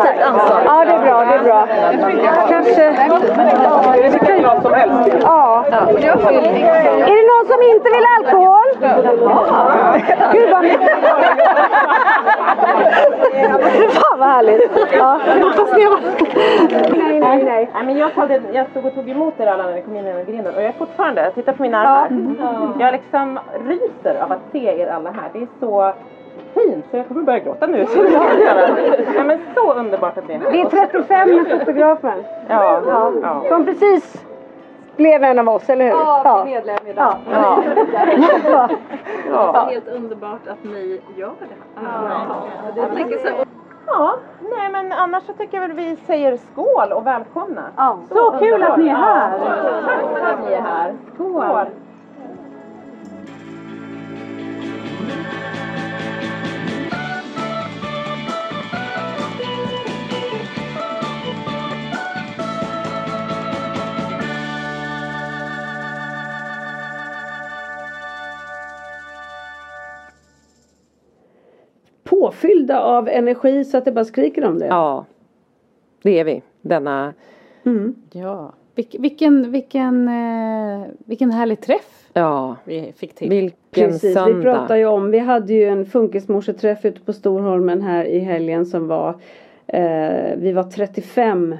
Kollektivt ansvar. Ja, det är bra, det är bra. Kanske... Ja. Är det någon som inte vill alkohol? Gud vad... Fan vad härligt. Ja. Fast det var... Nej, nej, nej. Nej, men jag, hade, jag stod och tog emot er alla när ni kom in genom grinden och jag är fortfarande, titta på mina armar. Jag liksom ryser av att se er alla här. Det är så fint så jag kommer börja gråta nu. Så ja, men så underbart att ni är här. Det är 35 med fotografen. Ja, ja. Som precis blev en av oss, eller hur? Ja, medlem idag. Ja. Ja. Ja. Helt underbart att ni gör det här. Jag tänker så här, ja, nej men annars så tycker jag väl vi säger skål och välkomna. Ja. Så kul att ni är här. Tack för att ni är här. Skål. Påfyllda av energi så att det bara skriker om det. Ja, det är vi. Denna... Mm. Ja, Vilk, vilken, vilken, eh, vilken härlig träff Ja, vi fick till. vilken Precis, vi söndag. pratar ju om, vi hade ju en funkismorseträff ute på Storholmen här i helgen som var, eh, vi var 35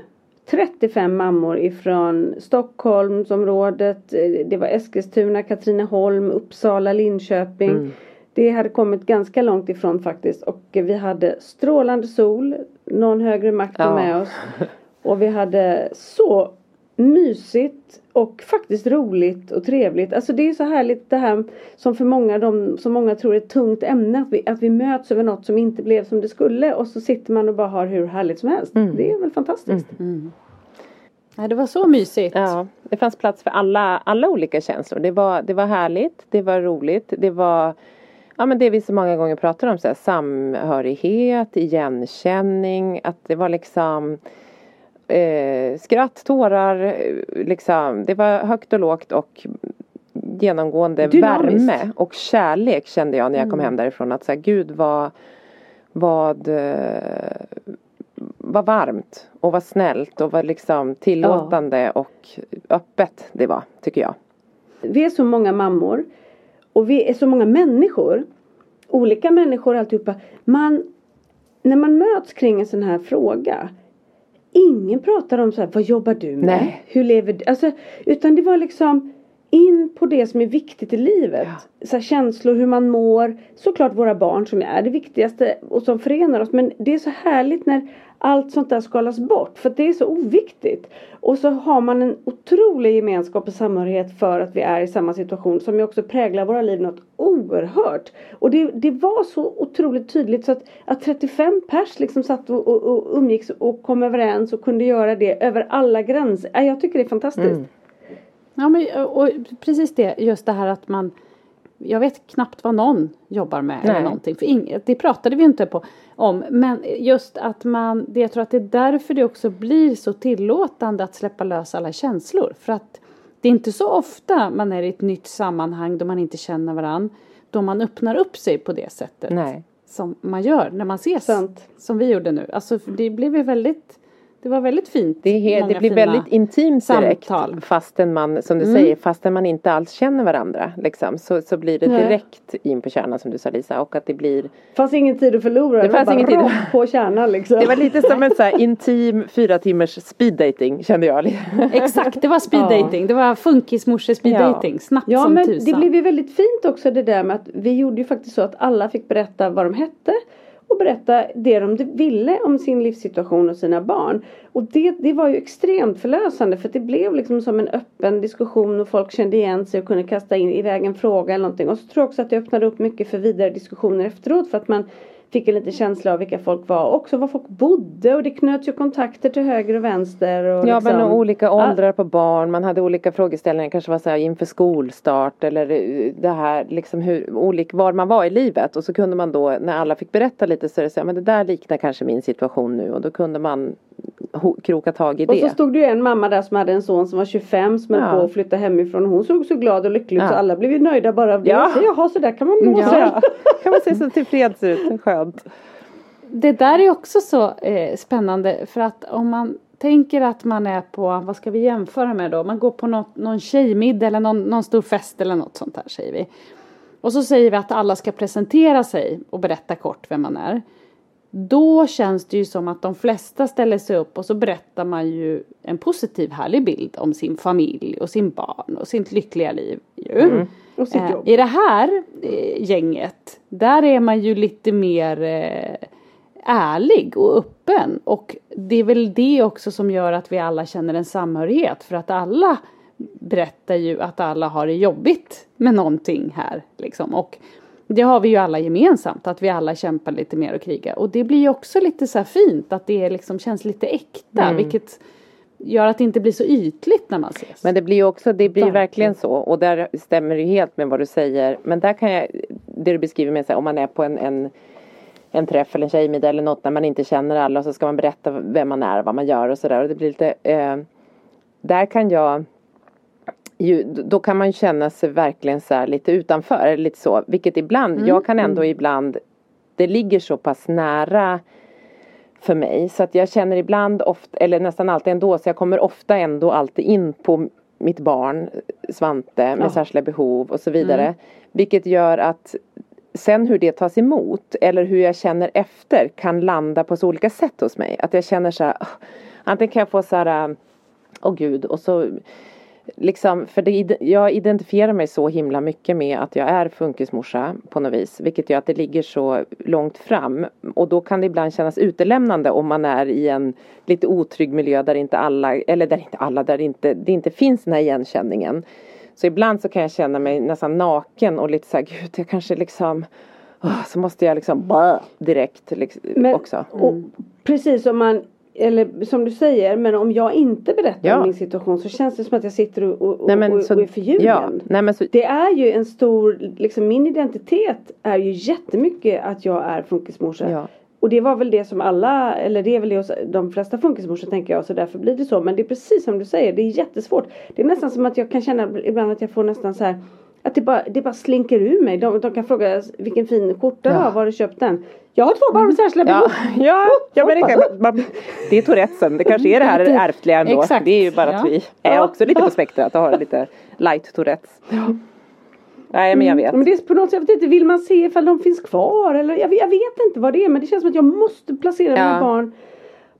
35 mammor ifrån Stockholmsområdet, eh, det var Eskilstuna, Katrineholm, Uppsala, Linköping. Mm. Det hade kommit ganska långt ifrån faktiskt och vi hade strålande sol, någon högre makt Ja. med oss. Och vi hade så mysigt och faktiskt roligt och trevligt. Alltså det är så härligt det här som för många, de, som många tror är ett tungt ämne. Att vi, att vi möts över något som inte blev som det skulle och så sitter man och bara har hur härligt som helst. Mm. Det är väl fantastiskt. Nej, det var så mysigt. Ja, det fanns plats för alla, alla olika känslor. Det var, det var härligt, det var roligt, det var Ja men det vi så många gånger pratar om, så här, samhörighet, igenkänning, att det var liksom eh, skratt, tårar, liksom. Det var högt och lågt och genomgående Dynamiskt. värme och kärlek kände jag när jag kom hem därifrån. Att så här, gud vad, vad, eh, vad varmt och vad snällt och vad liksom tillåtande och öppet det var, tycker jag. Vi är så många mammor och vi är så många människor. Olika människor alltihopa. Man, när man möts kring en sån här fråga. Ingen pratar om så här, vad jobbar du med? Nej. Hur lever du? Alltså, utan det var liksom in på det som är viktigt i livet. Så här, känslor, hur man mår. Såklart våra barn som är det viktigaste och som förenar oss. Men det är så härligt när allt sånt där skalas bort. För det är så oviktigt. Och så har man en otrolig gemenskap och samhörighet för att vi är i samma situation. Som ju också präglar våra liv något oerhört. Och det, det var så otroligt tydligt så att, att 35 pers liksom satt och, och, och umgicks och kom överens och kunde göra det över alla gränser. Jag tycker det är fantastiskt. Mm. Ja, men och precis det, just det här att man jag vet knappt vad någon jobbar med Nej. eller någonting. För inget, det pratade vi inte på, om. Men just att man, det, jag tror att det är därför det också blir så tillåtande att släppa lös alla känslor. För att det är inte så ofta man är i ett nytt sammanhang då man inte känner varandra. Då man öppnar upp sig på det sättet. Nej. Som man gör när man ses. Sant. Som vi gjorde nu. Alltså det blev ju väldigt, det var väldigt fint. Det, det blir väldigt intimt direkt samtal. fastän man, som du Mm. säger, fastän man inte alls känner varandra. Liksom, så, så blir det Nej. direkt in på kärnan som du sa Lisa och att det blir fanns ingen tid att förlora. Det var fanns ingen tid. på kärnan liksom. Det var lite som en så här intim fyra timmars speed dating kände jag. Exakt, det var speed Ja. dating. Det var funkismorsor speed Ja. dating. Snabbt Ja som men tusan. det blev ju väldigt fint också det där med att vi gjorde ju faktiskt så att alla fick berätta vad de hette och berätta det de ville om sin livssituation och sina barn. Och det, det var ju extremt förlösande för det blev liksom som en öppen diskussion och folk kände igen sig och kunde kasta in iväg en fråga eller någonting. Och så tror jag också att det öppnade upp mycket för vidare diskussioner efteråt för att man fick en liten känsla av vilka folk var och också var folk bodde och det knöts ju kontakter till höger och vänster. Och Ja liksom, men olika åldrar på barn, man hade olika frågeställningar, kanske var så här inför skolstart eller eh, det här liksom hur, olika, var man var i livet och så kunde man då när alla fick berätta lite så är det så här, men det där liknar kanske min situation nu och då kunde man kroka tag i Och så det. stod det ju en mamma där som hade en son som var 25 som höll Ja. på att flytta hemifrån. Hon såg så glad och lycklig ut Ja. så alla blev ju nöjda bara av det. Ja. Så, Jaha, så där kan man må Ja, kan man se så tillfreds ut, skönt. Det där är också så eh, spännande för att om man tänker att man är på, vad ska vi jämföra med då? Man går på något, någon tjejmiddag eller någon, någon stor fest eller något sånt här säger vi. Och så säger vi att alla ska presentera sig och berätta kort vem man är. Då känns det ju som att de flesta ställer sig upp och så berättar man ju en positiv härlig bild om sin familj och sin barn och sitt lyckliga liv. Ju. Och sitt Eh, jobb. I det här eh, gänget, där är man ju lite mer eh, ärlig och öppen. Och det är väl det också som gör att vi alla känner en samhörighet. För att alla berättar ju att alla har det jobbigt med någonting här. Liksom. Och det har vi ju alla gemensamt, att vi alla kämpar lite mer och krigar. Och det blir ju också lite så här fint, att det liksom känns lite äkta. Vilket gör att det inte blir så ytligt när man ses. Men det blir ju också, det blir Verkligen. så och där stämmer det helt med vad du säger. Men där kan jag, det du beskriver med så här, om man är på en, en, en träff eller en tjejmiddag eller något när man inte känner alla och så ska man berätta vem man är, vad man gör och sådär och det blir lite, eh, där kan jag ju, då kan man känna sig verkligen så här lite utanför, lite så, vilket ibland, jag kan ändå ibland, det ligger så pass nära för mig. Så att jag känner ibland, ofta, eller nästan alltid ändå, så jag kommer ofta ändå alltid in på mitt barn, Svante, med Ja. särskilda behov och så vidare. Vilket gör att sen hur det tas emot eller hur jag känner efter kan landa på så olika sätt hos mig. Att jag känner så här, antingen kan jag få så här, åh gud, och så Liksom, för det, jag identifierar mig så himla mycket med att jag är funkismorsa på något vis. Vilket gör att det ligger så långt fram. Och då kan det ibland kännas utelämnande om man är i en lite otrygg miljö där inte alla, eller där inte alla, där inte, det inte finns den här igenkänningen. Så ibland så kan jag känna mig nästan naken och lite så här, gud jag kanske liksom åh, så måste jag liksom direkt liksom, Men- också. Och precis som man eller som du säger, men om jag inte berättar Ja. om min situation så känns det som att jag sitter och, och, Nej, men och, så- och är förljugen. Ja, nej men så, Det är ju en stor, liksom min identitet är ju jättemycket att jag är funkismorsa. ja. Och det var väl det som alla, eller det är väl det hos de flesta funkismorsor tänker jag, så därför blir det så. Men det är precis som du säger, det är jättesvårt. Det är nästan som att jag kan känna ibland att jag får nästan så här att det bara, det bara slinker ur mig. De, de kan fråga vilken fin skjorta du Ja. har, var har du köpt den? Jag har två barn med särskilda Ja, behov. ja, ja men det, kan, man, det är Tourettesen. Det kanske är det här ärftliga ändå. exakt, Det är ju bara ja. att vi är också lite på spektrat och har lite light Tourettes. Nej men jag vet. Men det är på något sätt, jag vet inte, vill man se ifall de finns kvar? Eller, jag, jag vet inte vad det är men det känns som att jag måste placera mina Ja. barn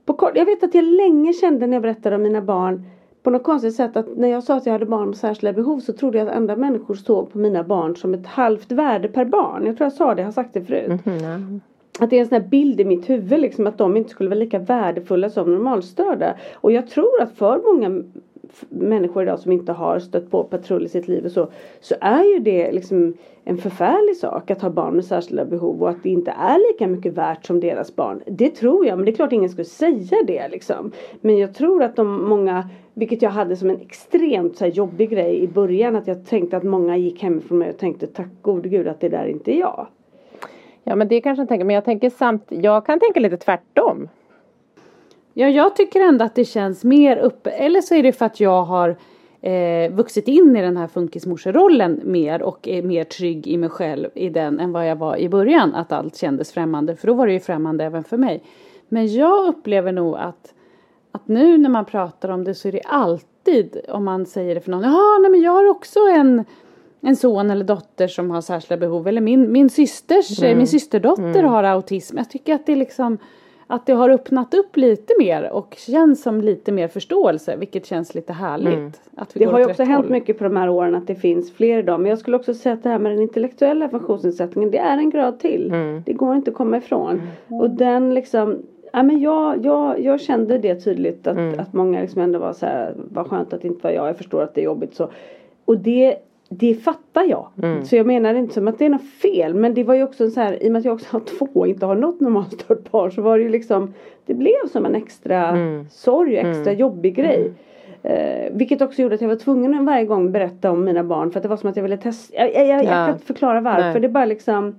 på kort. Jag vet att jag länge kände när jag berättade om mina barn på något konstigt sätt att när jag sa att jag hade barn med särskilda behov så trodde jag att andra människor såg på mina barn som ett halvt värde per barn. Jag tror jag sa det, jag har sagt det förut. Mm, Att det är en sån här bild i mitt huvud liksom att de inte skulle vara lika värdefulla som normalstörda. Och jag tror att för många människor idag som inte har stött på patrull i sitt liv och så. Så är ju det liksom en förfärlig sak att ha barn med särskilda behov och att det inte är lika mycket värt som deras barn. Det tror jag men det är klart ingen skulle säga det liksom. Men jag tror att de många vilket jag hade som en extremt så här, jobbig grej i början att jag tänkte att många gick hemifrån mig och tänkte tack gode gud att det där inte är jag. Ja men det kanske jag tänker, men jag tänker samt, jag kan tänka lite tvärtom. Ja, jag tycker ändå att det känns mer uppe. Eller så är det för att jag har eh, vuxit in i den här funkismorserollen mer och är mer trygg i mig själv i den än vad jag var i början. Att allt kändes främmande. För då var det ju främmande även för mig. Men jag upplever nog att, att nu när man pratar om det så är det alltid om man säger det för någon. Ja, nej men jag har också en en son eller dotter som har särskilda behov. Eller min, min systers, min systerdotter har autism. Jag tycker att det liksom att det har öppnat upp lite mer och känns som lite mer förståelse vilket känns lite härligt. Att vi Det har ju också hänt håll. mycket på de här åren att det finns fler idag. Men jag skulle också säga att det här med den intellektuella funktionsnedsättningen det är en grad till. Det går inte att komma ifrån. Och den liksom Ja, men jag, jag, jag kände det tydligt att, att många liksom ändå var så här, vad skönt att det inte var jag, jag förstår att det är jobbigt så. Och det, det fattar jag. Så jag menar inte som att det är något fel men det var ju också så här, i och med att jag också har två och inte har något normalstört barn så var det ju liksom, det blev som en extra sorg och extra jobbig grej. Eh, vilket också gjorde att jag var tvungen att varje gång berätta om mina barn för att det var som att jag ville testa. Jag, jag, jag, jag Ja. kan inte förklara varför. Nej. Det bara liksom.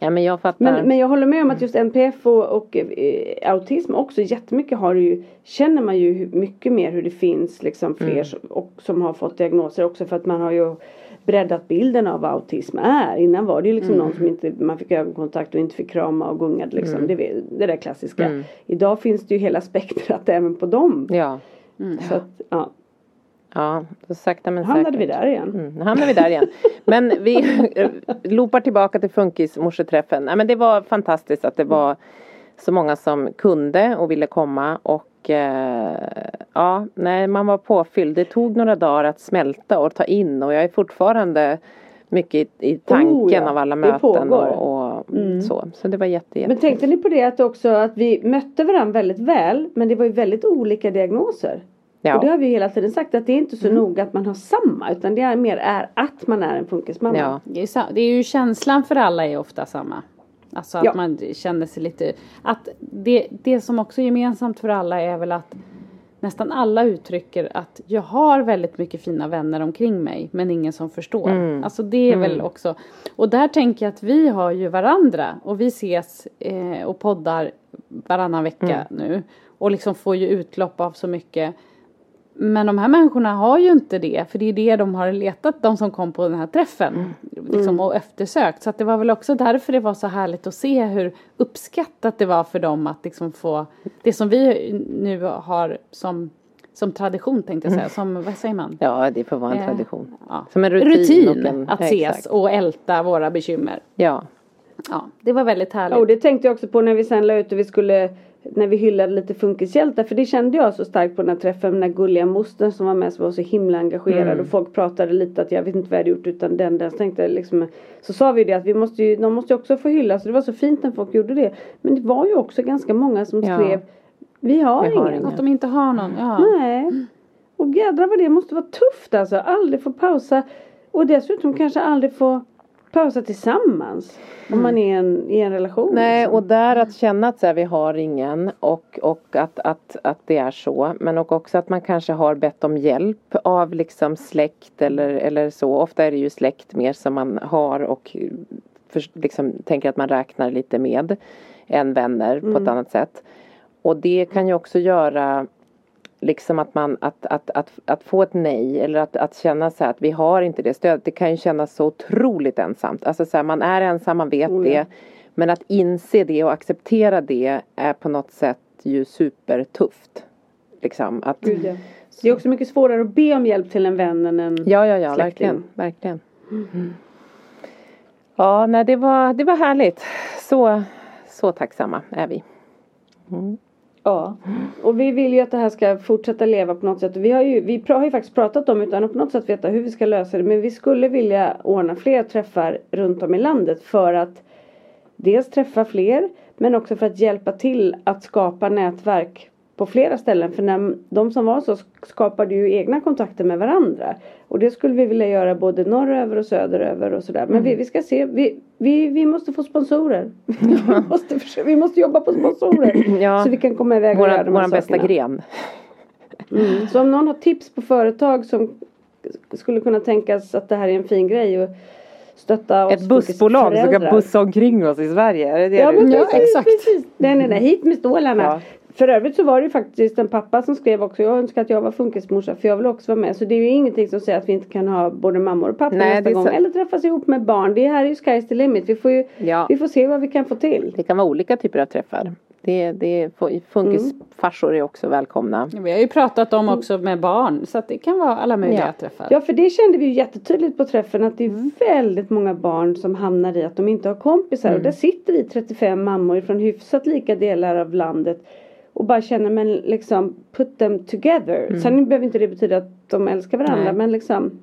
Ja men jag fattar. Men, men jag håller med om att just NPF och, och eh, autism också jättemycket har ju. Känner man ju mycket mer hur det finns liksom fler som, och, som har fått diagnoser också för att man har ju breddat bilden av vad autism är. Innan var det ju liksom någon som inte man fick ögonkontakt och inte fick krama och gungade liksom. Det, det där klassiska. Idag finns det ju hela spektrat även på dem. Ja. Så att, ja. Ja, så sakta men Hamnade säkert. vi där igen. Mm, nu hamnar vi där igen. Men vi loopar tillbaka till funkismorseträffen. Nej men det var fantastiskt att det var så många som kunde och ville komma och eh, ja, nej man var påfylld. Det tog några dagar att smälta och ta in och jag är fortfarande mycket i, i tanken Oh, ja. av alla möten och, och så. Så det var jätte, jätte Men tänkte ni på det att också att vi mötte varandra väldigt väl men det var ju väldigt olika diagnoser. Ja. Och det har vi hela tiden sagt att det är inte så noga att man har samma utan det är mer är att man är en funkismamma. ja. Det är, ju känslan för alla är ofta samma. Alltså att Ja. man känner sig lite, att det, det som också är gemensamt för alla är väl att nästan alla uttrycker att jag har väldigt mycket fina vänner omkring mig men ingen som förstår. Alltså det är väl också, och där tänker jag att vi har ju varandra och vi ses eh, och poddar varannan vecka nu och liksom får ju utlopp av så mycket. Men de här människorna har ju inte det för det är det de har letat, de som kom på den här träffen. Liksom, och eftersökt. Så att det var väl också därför det var så härligt att se hur uppskattat det var för dem att liksom få det som vi nu har som, som tradition tänkte jag säga. Som, vad säger man? ja, det får vara en Eh, tradition. Ja. Som en rutin. rutin en, att ja, ses exakt. och älta våra bekymmer. Ja. Ja, det var väldigt härligt. Och det tänkte jag också på när vi sen la ut och vi skulle när vi hyllade lite funkishjältar för det kände jag så starkt på den här träffen med den här gulliga mostern som var med som var så himla engagerad och folk pratade lite att jag vet inte vad jag hade gjort utan den där så tänkte jag liksom så sa vi det att vi måste ju, de måste ju också få hyllas så det var så fint när folk gjorde det men det var ju också ganska många som Ja. skrev vi har Vi har ingen. Att de inte har någon. Ja. Nej. Och jädrar vad det måste vara tufft alltså. Aldrig få pausa. Och dessutom kanske aldrig få pausa tillsammans. Om man är en, i en relation. Nej liksom. och där att känna att så här, vi har ingen och, och att, att, att det är så. Men och också att man kanske har bett om hjälp av liksom släkt eller, eller så. Ofta är det ju släkt mer som man har och för, liksom, tänker att man räknar lite med än vänner på ett annat sätt. Och det kan ju också göra liksom att man att, att, att, att få ett nej eller att, att känna så här att vi har inte det stödet. Det kan ju kännas så otroligt ensamt. Alltså så här, man är ensam, man vet ja. det. Men att inse det och acceptera det är på något sätt ju supertufft. Liksom att, Gud, ja. Det är också mycket svårare att be om hjälp till en vän än en ja, ja, ja, släkting. verkligen, verkligen. Mm. Ja, nej, det var, det var härligt. Så, så tacksamma är vi. Ja, och vi vill ju att det här ska fortsätta leva på något sätt. Vi har ju, vi har ju faktiskt pratat om utan att på något sätt veta hur vi ska lösa det. Men vi skulle vilja ordna fler träffar runt om i landet för att dels träffa fler men också för att hjälpa till att skapa nätverk på flera ställen. För när de som var så skapade ju egna kontakter med varandra. Och det skulle vi vilja göra både norröver och söderöver och sådär. Men Mm. vi, vi ska se. Vi, vi, vi måste få sponsorer. vi, måste, vi måste jobba på sponsorer. Ja. Så vi kan komma iväg och göra Våran, de här våran bästa gren. Mm. Så om någon har tips på företag som skulle kunna tänkas att det här är en fin grej och stötta oss Ett bussbolag som kan bussa omkring oss i Sverige. Är det det Ja, men ja, exakt. Precis. Nej, nej, nej. Hit med stålarna. Ja. För övrigt så var det ju faktiskt en pappa som skrev också. Jag önskar att jag var funkismorsa för jag vill också vara med. Så det är ju ingenting som säger att vi inte kan ha både mammor och pappor Nej, nästa gång. så- Eller träffas ihop med barn. Det här är ju sky's the limit. Vi får ju Ja. vi får se vad vi kan få till. Det kan vara olika typer av träffar. Det, det, funkisfarsor är också välkomna. Vi har ju pratat om också med barn så att det kan vara alla möjliga Ja. träffar. Ja för det kände vi ju jättetydligt på träffen att det är Mm. väldigt många barn som hamnar i att de inte har kompisar. Mm. Och där sitter vi 35 mammor från hyfsat lika delar av landet och bara känner men liksom put them together. Sen behöver inte det betyda att de älskar varandra Mm. Nej. men liksom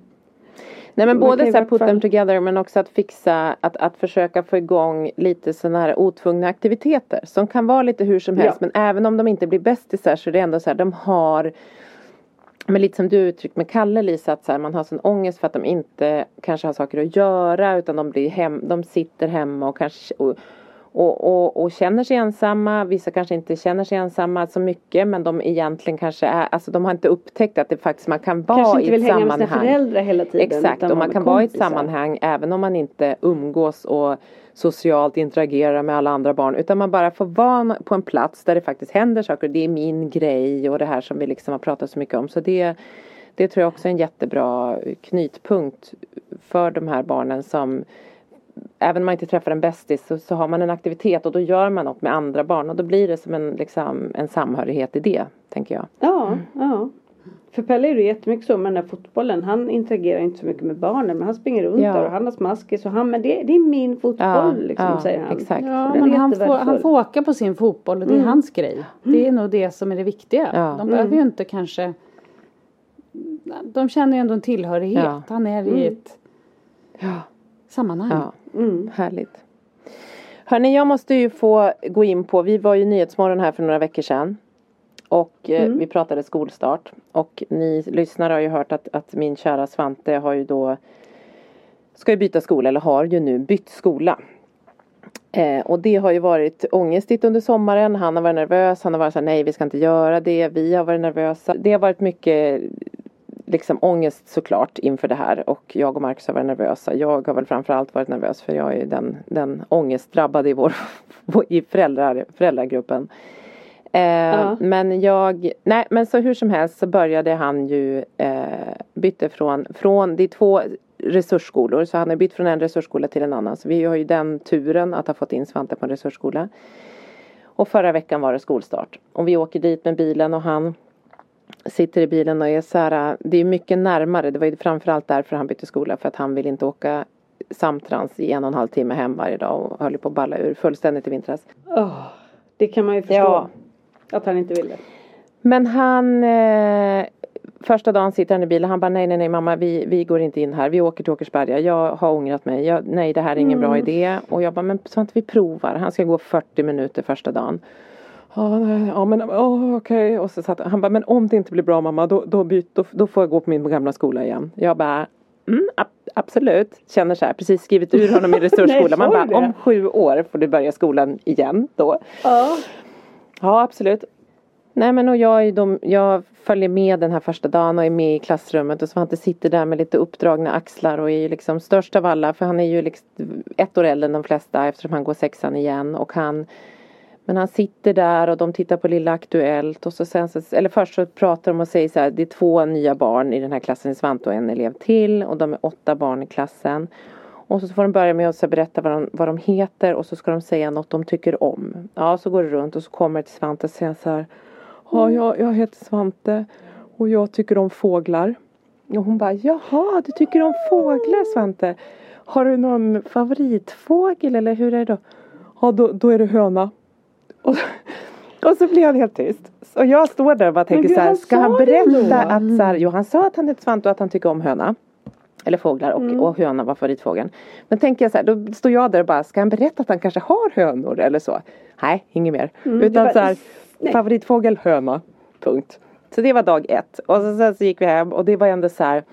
Nej men både så här put them together men också att fixa, att, att försöka få igång lite sådana här otvungna aktiviteter. Som kan vara lite hur som helst Ja. men även om de inte blir bästisar så är det ändå så här, de har men lite som du uttryckt med Kalle Lisa att så här, man har sån ångest för att de inte kanske har saker att göra utan de blir hem, de sitter hemma och kanske och, och, och, och känner sig ensamma. Vissa kanske inte känner sig ensamma så mycket men de egentligen kanske är, alltså de har inte upptäckt att det faktiskt man kan vara kanske i inte ett vill hänga med sammanhang. sina föräldrar hela tiden. Exakt, och man kan vara i ett sammanhang även om man inte umgås och socialt interagerar med alla andra barn utan man bara får vara på en plats där det faktiskt händer saker. Det är min grej och det här som vi liksom har pratat så mycket om. Så det, det tror jag också är en jättebra knytpunkt för de här barnen som Även om man inte träffar en bästis så, så har man en aktivitet och då gör man något med andra barn och då blir det som en, liksom, en samhörighet i det, tänker jag. Ja, ja. För Pelle är det jättemycket så med den där fotbollen. Han interagerar inte så mycket med barnen men han springer runt Ja. där och han har smaskis och han men det, det är min fotboll Ja, liksom ja, säger han. exakt. Ja, men han får, han får åka på sin fotboll och det är hans grej. Det är nog det som är det viktiga. Ja. De behöver ju inte kanske De känner ju ändå en tillhörighet. Ja. Han är i ett Ja. sammanhang. Mm. härligt. Hörni, jag måste ju få gå in på, vi var ju Nyhetsmorgon här för några veckor sedan. Och eh, Mm. vi pratade skolstart. Och ni lyssnare har ju hört att, att min kära Svante har ju då Ska ju byta skola, eller har ju nu bytt skola. Eh, och det har ju varit ångestigt under sommaren. Han har varit nervös. Han har varit så här, nej vi ska inte göra det. Vi har varit nervösa. Det har varit mycket liksom ångest såklart inför det här. Och jag och Marcus har varit nervösa. Jag har väl framförallt varit nervös för jag är den, den ångestdrabbade i vår i föräldrar, föräldragruppen. Eh, Ja. Men jag, nej men så hur som helst så började han ju eh, bytte från, från, det är två resursskolor så han har bytt från en resursskola till en annan. Så vi har ju den turen att ha fått in Svante på en resursskola. Och förra veckan var det skolstart. Och vi åker dit med bilen och han sitter i bilen och är så här, det är mycket närmare. Det var ju framförallt därför han bytte skola för att han vill inte åka samtrans i en och en halv timme hem varje dag och höll på att balla ur fullständigt i vintras. Åh, det kan man ju förstå. Ja. Att han inte ville. Men han eh, Första dagen sitter han i bilen han bara nej nej nej mamma vi, vi går inte in här vi åker till Åkersberga jag har ångrat mig jag, nej det här är ingen bra idé och jag bara men så att vi provar han ska gå 40 minuter första dagen Ja, nej, ja men oh, okej och så satt han bara men om det inte blir bra mamma då, då, byt, då, då får jag gå på min gamla skola igen jag bara Mm, ab- absolut, känner så här, precis skrivit ur honom i resursskola. Man bara, om sju år får du börja skolan igen då. Ja. Ja, absolut. Nej men och jag, de, jag följer med den här första dagen och är med i klassrummet och Svante sitter där med lite uppdragna axlar och är ju liksom störst av alla för han är ju liksom ett år äldre än de flesta eftersom han går sexan igen och han men han sitter där och de tittar på Lilla Aktuellt och så sen så, eller först så pratar de och säger så här, det är två nya barn i den här klassen, Svante och en elev till och de är åtta barn i klassen. Och så får de börja med att berätta vad de, vad de heter och så ska de säga något de tycker om. Ja, så går det runt och så kommer det till Svante och säger så här. Ja, jag, jag heter Svante och jag tycker om fåglar. Och hon bara, jaha, du tycker om fåglar Svante. Har du någon favoritfågel eller hur är det då? Ja, då, då är det höna. Och, Och så blir han helt tyst. Och jag står där och bara tänker så här, han ska han berätta att så här, jo han sa att han heter Svante och att han tycker om höna. Eller fåglar och, Mm. och höna var favoritfågeln. Men tänker jag så här, då står jag där och bara, ska han berätta att han kanske har hönor eller så? Nej, inget mer. Mm, Utan var- så här, nej. favoritfågel höna. Punkt. Så det var dag ett. Och så, sen så gick vi hem och det var ändå så här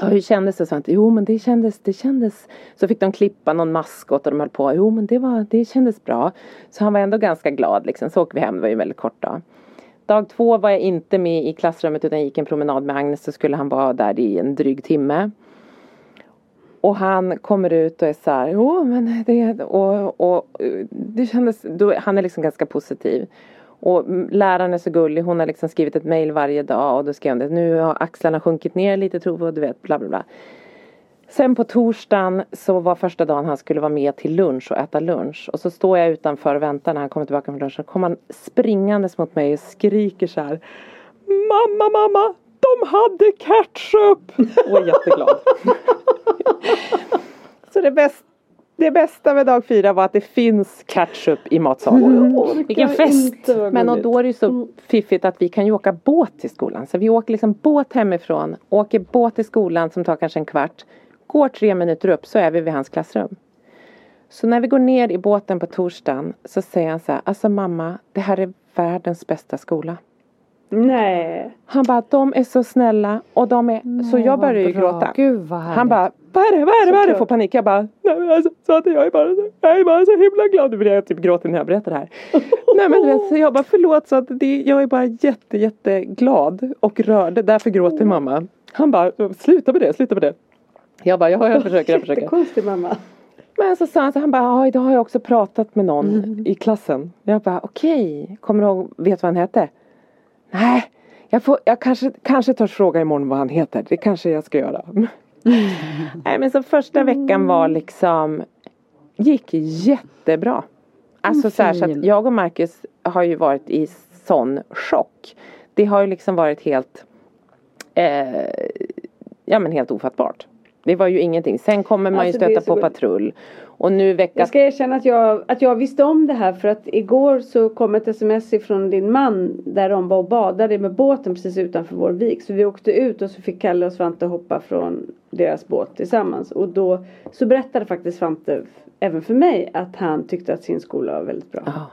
Ja, hur kändes det? Svante? Jo men det kändes, det kändes. Så fick de klippa någon maskot och de höll på. Jo men det var, det kändes bra. Så han var ändå ganska glad liksom. Så åkte vi hem, det var ju en väldigt kort dag. Dag två var jag inte med i klassrummet utan gick en promenad med Agnes. Så skulle han vara där i en dryg timme. Och han kommer ut och är så här, jo men det, och, och eh, det kändes, då, han är liksom ganska positiv. Och läraren är så gullig, hon har liksom skrivit ett mail varje dag och då skrev hon det, nu har axlarna sjunkit ner lite tror jag, du vet, bla bla bla. Sen på torsdagen så var första dagen han skulle vara med till lunch och äta lunch. Och så står jag utanför och väntar när han kommer tillbaka från lunchen. kommer han springandes mot mig och skriker så här. Mamma, mamma, de hade ketchup! Och är jätteglad. så det, bäst, det bästa med dag fyra var att det finns ketchup i matsalen. Vilken fest! Men och då är det ju så fiffigt att vi kan ju åka båt till skolan. Så vi åker liksom båt hemifrån, åker båt till skolan som tar kanske en kvart. Går tre minuter upp så är vi vid hans klassrum. Så när vi går ner i båten på torsdagen så säger han så här, alltså mamma, det här är världens bästa skola. Nej. Han bara, de är så snälla och de är, så jag börjar ju gråta. Gud. Han bara, vad är det, vad är det, vad är det? Får panik. Jag bara, nej men alltså, så att jag är bara, så- jag är bara så himla glad. Nu blir jag typ gråter när jag berättar det här. nej men vet, så jag bara, förlåt så att det, jag är bara jätte, jätteglad och rörd. Därför gråter mamma. Han bara, sluta med det, sluta med det. Jag bara, ja jag försöker, jag försöker. Jättekonstig mamma. Men så sa han så han bara, ja idag har jag också pratat med någon i klassen. Jag bara, okej, kommer du ihåg, vet du vad han hette? Nej, jag, får, jag kanske, kanske törs fråga imorgon vad han heter. Det kanske jag ska göra. Nej men så första veckan var liksom, gick jättebra. Alltså så, här, så att jag och Marcus har ju varit i sån chock. Det har ju liksom varit helt, eh, ja men helt ofattbart. Det var ju ingenting. Sen kommer man Alltså, ju stöta på patrull. Och nu vecka Jag ska erkänna att jag, att jag visste om det här för att igår så kom ett sms ifrån din man där de var och badade med båten precis utanför vår vik. Så vi åkte ut och så fick Kalle och Svante hoppa från deras båt tillsammans. Och då så berättade faktiskt Svante även för mig att han tyckte att sin skola var väldigt bra. Ja.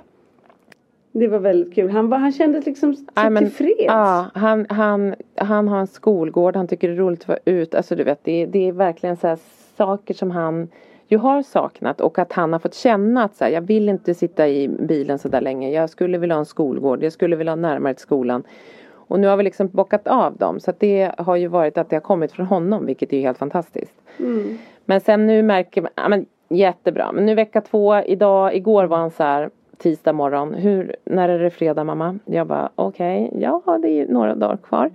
Det var väldigt kul. Han, var, han kändes liksom så men, tillfreds. Ja, han, han, han har en skolgård, han tycker det är roligt att vara ut. Alltså du vet, det, det är verkligen så saker som han ju har saknat och att han har fått känna att så här, jag vill inte sitta i bilen så där länge. Jag skulle vilja ha en skolgård, jag skulle vilja ha närmare till skolan. Och nu har vi liksom bockat av dem så att det har ju varit att det har kommit från honom vilket är helt fantastiskt. Mm. Men sen nu märker man, ja men jättebra. Men nu vecka två, idag, igår var han så här tisdag morgon. Hur, när är det fredag mamma? Jag bara okej, ja det är ju några dagar kvar.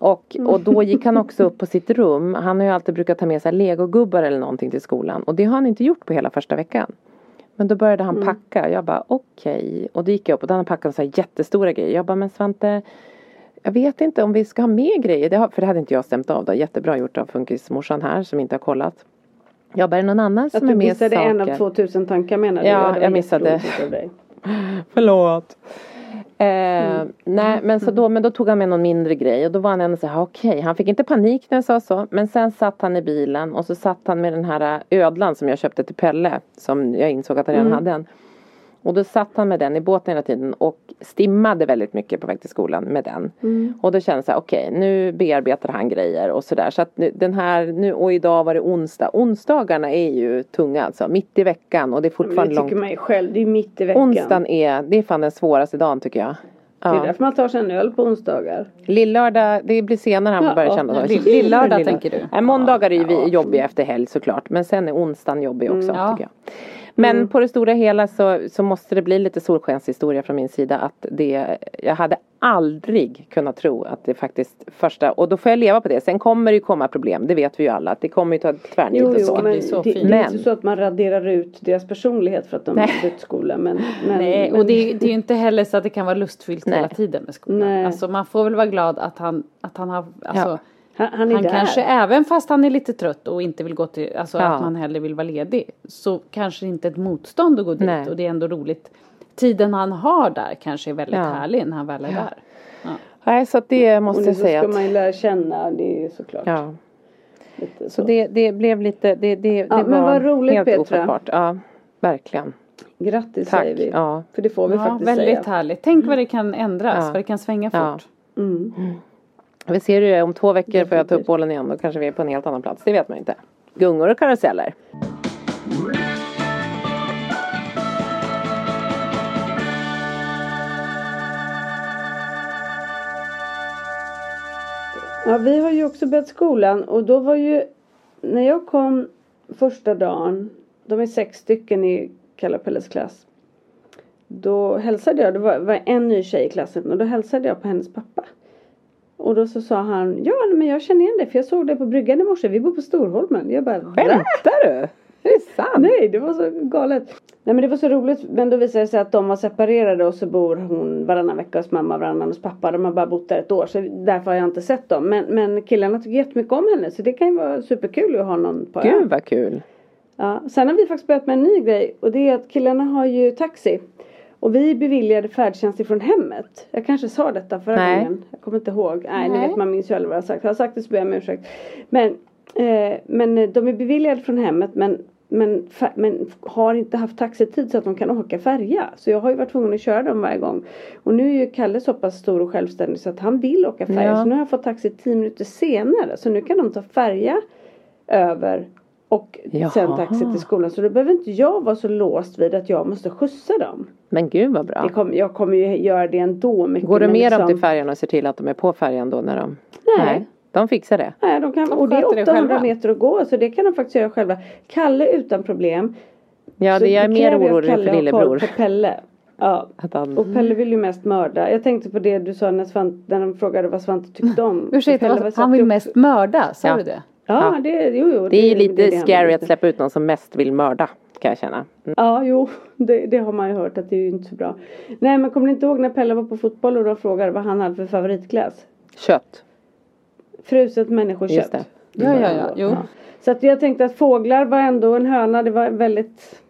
Och, och då gick han också upp på sitt rum. Han har ju alltid brukat ta med sig legogubbar eller någonting till skolan. Och det har han inte gjort på hela första veckan. Men då började han packa. Jag bara okej. Och då gick jag upp och då hade han packat så här jättestora grejer. Jag bara men Svante. Jag vet inte om vi ska ha mer grejer. Det har, för det hade inte jag stämt av då. Jättebra gjort av funkismorsan här som inte har kollat. Jag bara är det någon annan Att som du är med missade saker? en av 2000 tankar menar du? Ja, jag missade. Förlåt. Eh, Nej men så då, men då tog han med någon mindre grej och då var han ändå så här okej. Han fick inte panik när jag sa så men sen satt han i bilen och så satt han med den här ödlan som jag köpte till Pelle som jag insåg att han redan hade en. Och då satt han med den i båten hela tiden och stimmade väldigt mycket på väg till skolan med den. Och då kände jag okej nu bearbetar han grejer och sådär. Så att nu, den här, nu, och idag var det onsdag. Onsdagarna är ju tunga alltså, mitt i veckan och det är fortfarande det tycker långt. man ju själv. Det är mitt i veckan. Onsdagen är, det är fan den svåraste dagen tycker jag. Det är Ja. därför man tar sig en öl på onsdagar. Lillördag, det blir senare han Ja, börjar känna så. lill- lillördag tänker du? Nej, måndagar är ju vi jobbiga efter helg såklart. Men sen är onsdagen jobbig också Ja. tycker jag. Men på det stora hela så, så måste det bli lite solskenshistoria från min sida. Att det, jag hade aldrig kunnat tro att det faktiskt första, och då får jag leva på det. Sen kommer det ju komma problem, det vet vi ju alla. Att det kommer ju ta tvärnit Jo, och jo, så. men blir så det, det är inte så att man raderar ut deras personlighet för att de har bytt skola. Men, men, Nej, men, och det, är- det är ju inte heller så att det kan vara lustfyllt Nej. hela tiden med skolan. Nej. Alltså man får väl vara glad att han, att han har, alltså, Ja. Han, han är han där. kanske även fast han är lite trött och inte vill gå till, alltså Ja. att man hellre vill vara ledig. Så kanske inte ett motstånd att gå dit Nej. och det är ändå roligt. tiden han har där kanske är väldigt Ja. härlig när han väl är Ja. där. Ja. Nej, så att det måste och nu jag så säga ska att, man ju lära känna, det är såklart. ja. Lite Så det, det blev lite, det, det, Ja, det men var vad roligt, helt Petra. ofattbart. Ja, verkligen. Grattis Tack. säger vi. Ja. För det får vi Ja, faktiskt väldigt säga. härligt. Tänk vad det kan ändras, Ja. vad det kan svänga Ja. fort. Mm. Vi ser det om två veckor får jag ta upp bollen igen. Då kanske vi är på en helt annan plats. Det vet man inte. Gungor och karuseller. Ja, vi har ju också börjat skolan och då var ju när jag kom första dagen, de är sex stycken i Kalle Pelles klass. Då hälsade jag, det var, var en ny tjej i klassen och då hälsade jag på hennes pappa. Och då så sa han, ja men jag känner igen dig för jag såg dig på bryggan i morse, vi bor på Storholmen. Jag bara? Skämtar du? Är det sant? Nej, det var så galet. Nej men det var så roligt. Men då visade det sig att de var separerade och så bor hon varannan vecka hos mamma, varannan hos pappa. De har bara bott där ett år så därför har jag inte sett dem. Men, men killarna tycker jättemycket om henne så det kan ju vara superkul att ha någon på. Gud vad kul. Ja. Sen har vi faktiskt börjat med en ny grej och det är att killarna har ju taxi. Och vi beviljade färdtjänst ifrån hemmet. Jag kanske sa detta förra Nej. gången. Jag kommer inte ihåg. Nej, ni Nej. vet man minns ju aldrig vad jag har sagt. Har jag sagt det så ber jag om ursäkt. Men, eh, men de är beviljade från hemmet men, men, men har inte haft taxitid så att de kan åka färja. Så jag har ju varit tvungen att köra dem varje gång. Och nu är ju Kalle så pass stor och självständig så att han vill åka färja. Ja. Så nu har jag fått taxi tio minuter senare. Så nu kan de ta färja över och Jaha. sen taxi till skolan. Så då behöver inte jag vara så låst vid att jag måste skjutsa dem. Men gud vad bra. Det kom, jag kommer ju göra det ändå. Mycket, Går du med dem liksom- till färjan och ser till att de är på färjan då när de... Nej. De fixar det. Nej, de kan, De och det är sköter det 800 själva. meter att gå så det kan de faktiskt göra själva. Kalle utan problem. Ja, det jag är mer orolig Kalle för lillebror. På Pelle. Ja. Han... Och Pelle vill ju mest mörda. Jag tänkte på det du sa när, Svante, när de frågade vad Svante tyckte om. Ursäkta, han vill mest mörda, sa Ja. du det? Ja, Ja. det, jo, jo, Det är lite det han scary att släppa ut någon som mest vill mörda. Kan jag känna. Mm. Ja, jo, det, det har man ju hört att det är ju inte så bra. Nej, men kommer ni inte ihåg när Pelle var på fotboll och de frågade vad han hade för favoritglass? Kött. Fruset människokött. Just det. Ja, ja, ja. Jo. Så att jag tänkte att fåglar var ändå en höna. Det var väldigt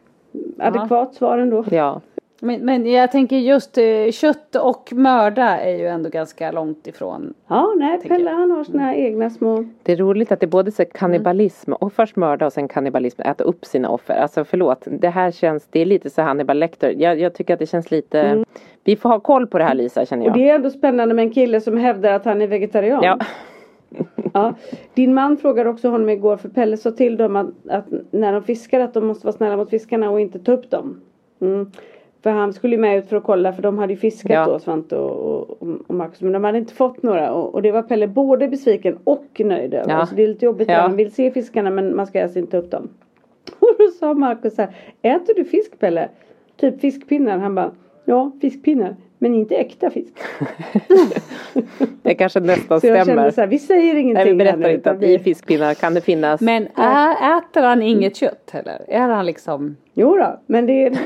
adekvat svar ändå. Ja. Men, men jag tänker just eh, kött och mörda är ju ändå ganska långt ifrån. Ja, nej, Pelle jag. han har sina egna små. Det är roligt att det är både så kannibalism och först mörda och sen kannibalism. Äta upp sina offer. Alltså förlåt. Det här känns, det är lite så Hannibal Lecter. Jag, jag tycker att det känns lite. Vi får ha koll på det här Lisa känner Och jag. det är ändå spännande med en kille som hävdar att han är vegetarian. Ja. Ja. Din man frågade också honom igår för Pelle sa till dem att, att när de fiskar att de måste vara snälla mot fiskarna och inte ta upp dem. Mm. För han skulle ju med ut för att kolla för de hade ju fiskat Ja. då Svante och, och, och Marcus men de hade inte fått några och, och det var Pelle både besviken och nöjd över. Ja. Så det är lite jobbigt Ja. han vill se fiskarna men man ska alltså inte ta upp dem. Och då sa Marcus så här, äter du fisk Pelle? Typ fiskpinnar? Han bara, ja fiskpinnar men inte äkta fisk. Det kanske nästan Så jag stämmer. kände så här, vi säger ingenting Nej vi här berättar nu, inte att vi- i fiskpinnar kan det finnas. Men äter han inget kött heller? Är han liksom Jo då, men det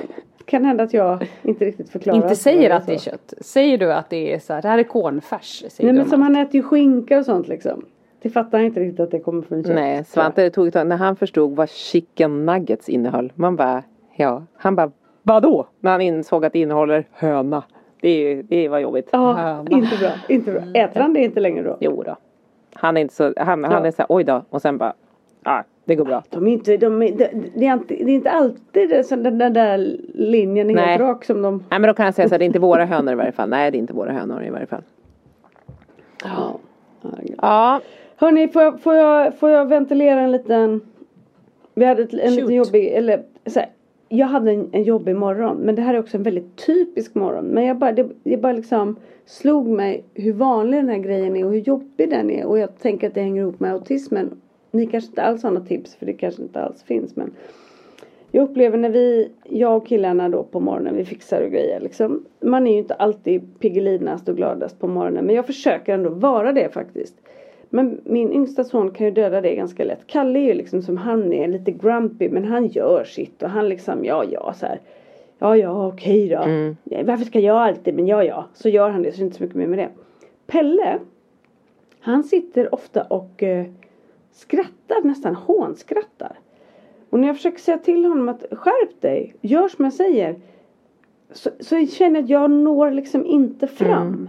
kan hända att jag inte riktigt förklarar. inte säger att det är kött? Säger du att det är så här, det här är cornfärs? Säger Nej men om som han äter ju skinka och sånt liksom. Det fattar han inte riktigt att det kommer från kött. Nej, Svante tog ett tag när han förstod vad chicken nuggets innehöll. Man bara, ja. Han bara, vadå? När han insåg att det innehåller höna. Det, är- det var jobbigt. Ja, inte bra, inte bra. Äter han det inte längre då? Jo då. Han är inte så, han, han är så här, oj då. Och sen bara, ah, det går bra. De är inte, de är, det, det, är inte, det är inte alltid det, så den, den där linjen är Nej. helt rak som de... Nej men då kan jag säga så här, det är inte våra hönor i varje fall. Nej det är inte våra hönor i varje fall. Ja. Ja, Hörni, får jag, får, jag, får jag ventilera en liten... Vi hade ett, en Shoot. liten jobbig, eller så här, jag hade en, en jobbig morgon. Men det här är också en väldigt typisk morgon. Men jag bara, det, det bara liksom slog mig hur vanlig den här grejen är och hur jobbig den är. Och jag tänker att det hänger ihop med autismen. Ni kanske inte alls har några tips för det kanske inte alls finns. Men jag upplever när vi, jag och killarna då på morgonen, vi fixar och grejer liksom. Man är ju inte alltid piggelinast och gladast på morgonen. Men jag försöker ändå vara det faktiskt. Men min yngsta son kan ju döda det ganska lätt. Kalle är ju liksom som han är, lite grumpy. Men han gör sitt och han liksom, ja ja så här. Ja ja okej då. Mm. Varför ska jag alltid, men ja ja. Så gör han det, så det är inte så mycket mer med det. Pelle. Han sitter ofta och eh, skrattar, nästan hånskrattar. Och när jag försöker säga till honom att skärp dig, gör som jag säger. så, så känner jag att jag når liksom inte fram. Mm.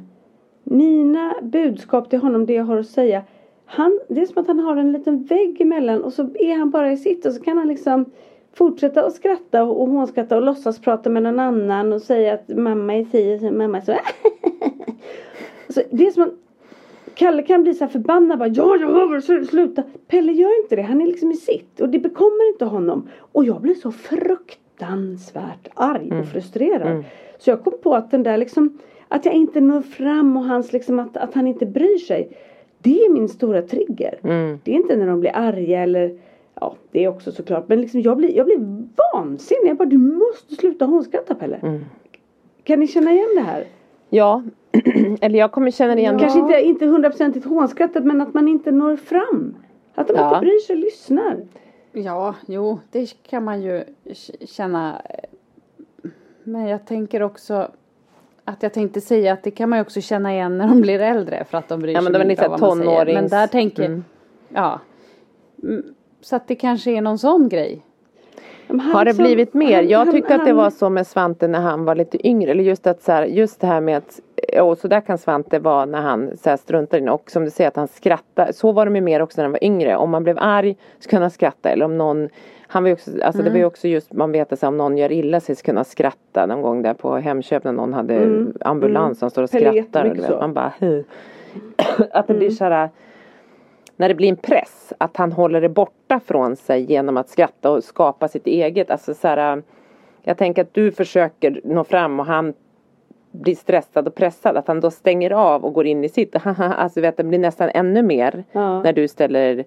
Mina budskap till honom, det jag har att säga. Han, det är som att han har en liten vägg emellan och så är han bara i sitt och så kan han liksom fortsätta att skratta och, och hånskratta och låtsas prata med någon annan och säga att mamma är si och mamma är så. så det är som att Kalle kan bli så här förbannad bara ja väl sluta. Pelle gör inte det. Han är liksom i sitt och det bekommer inte honom. Och jag blir så fruktansvärt arg och frustrerad. Så jag kom på att den där liksom att jag inte når fram och hans liksom att, att han inte bryr sig. Det är min stora trigger. Det är inte när de blir arga eller Ja det är också såklart men liksom jag blir, jag blir vansinnig. Jag bara du måste sluta hånskratta Pelle. Kan ni känna igen det här? Ja, eller jag kommer känna igen Kanske inte, inte hundraprocentigt hånskrattat men att man inte når fram. Att de Ja. inte bryr sig och lyssnar. Ja, jo, det kan man ju känna. Men jag tänker också att jag tänkte säga att det kan man ju också känna igen när de blir äldre för att de bryr Ja, sig men var mindre lite av vad man säger. Men tonårings- där tänker Mm. ja. Mm, Så att det kanske är någon sån grej. Han Har det liksom- blivit mer? han- Jag han- tyckte att det han- var så med Svante när han var lite yngre. Eller just att så här, just det här med att och så där kan Svante vara när han så här, struntar i det. Och som du säger att han skrattar. Så var de ju mer också när han var yngre. Om man blev arg så kunde han skratta. Eller om någon han var också, alltså det var ju också just man vet att om någon gör illa sig så kunde han skratta någon gång där på Hemköp när någon hade Mm. ambulans som står och är skrattar. Och, vet, man bara "Hu." Att det blir så här när det blir en press att han håller det borta från sig genom att skratta och skapa sitt eget. Alltså så här, jag tänker att du försöker nå fram och han blir stressad och pressad. Att han då stänger av och går in i sitt. alltså vet, det blir nästan ännu mer Ja. när du ställer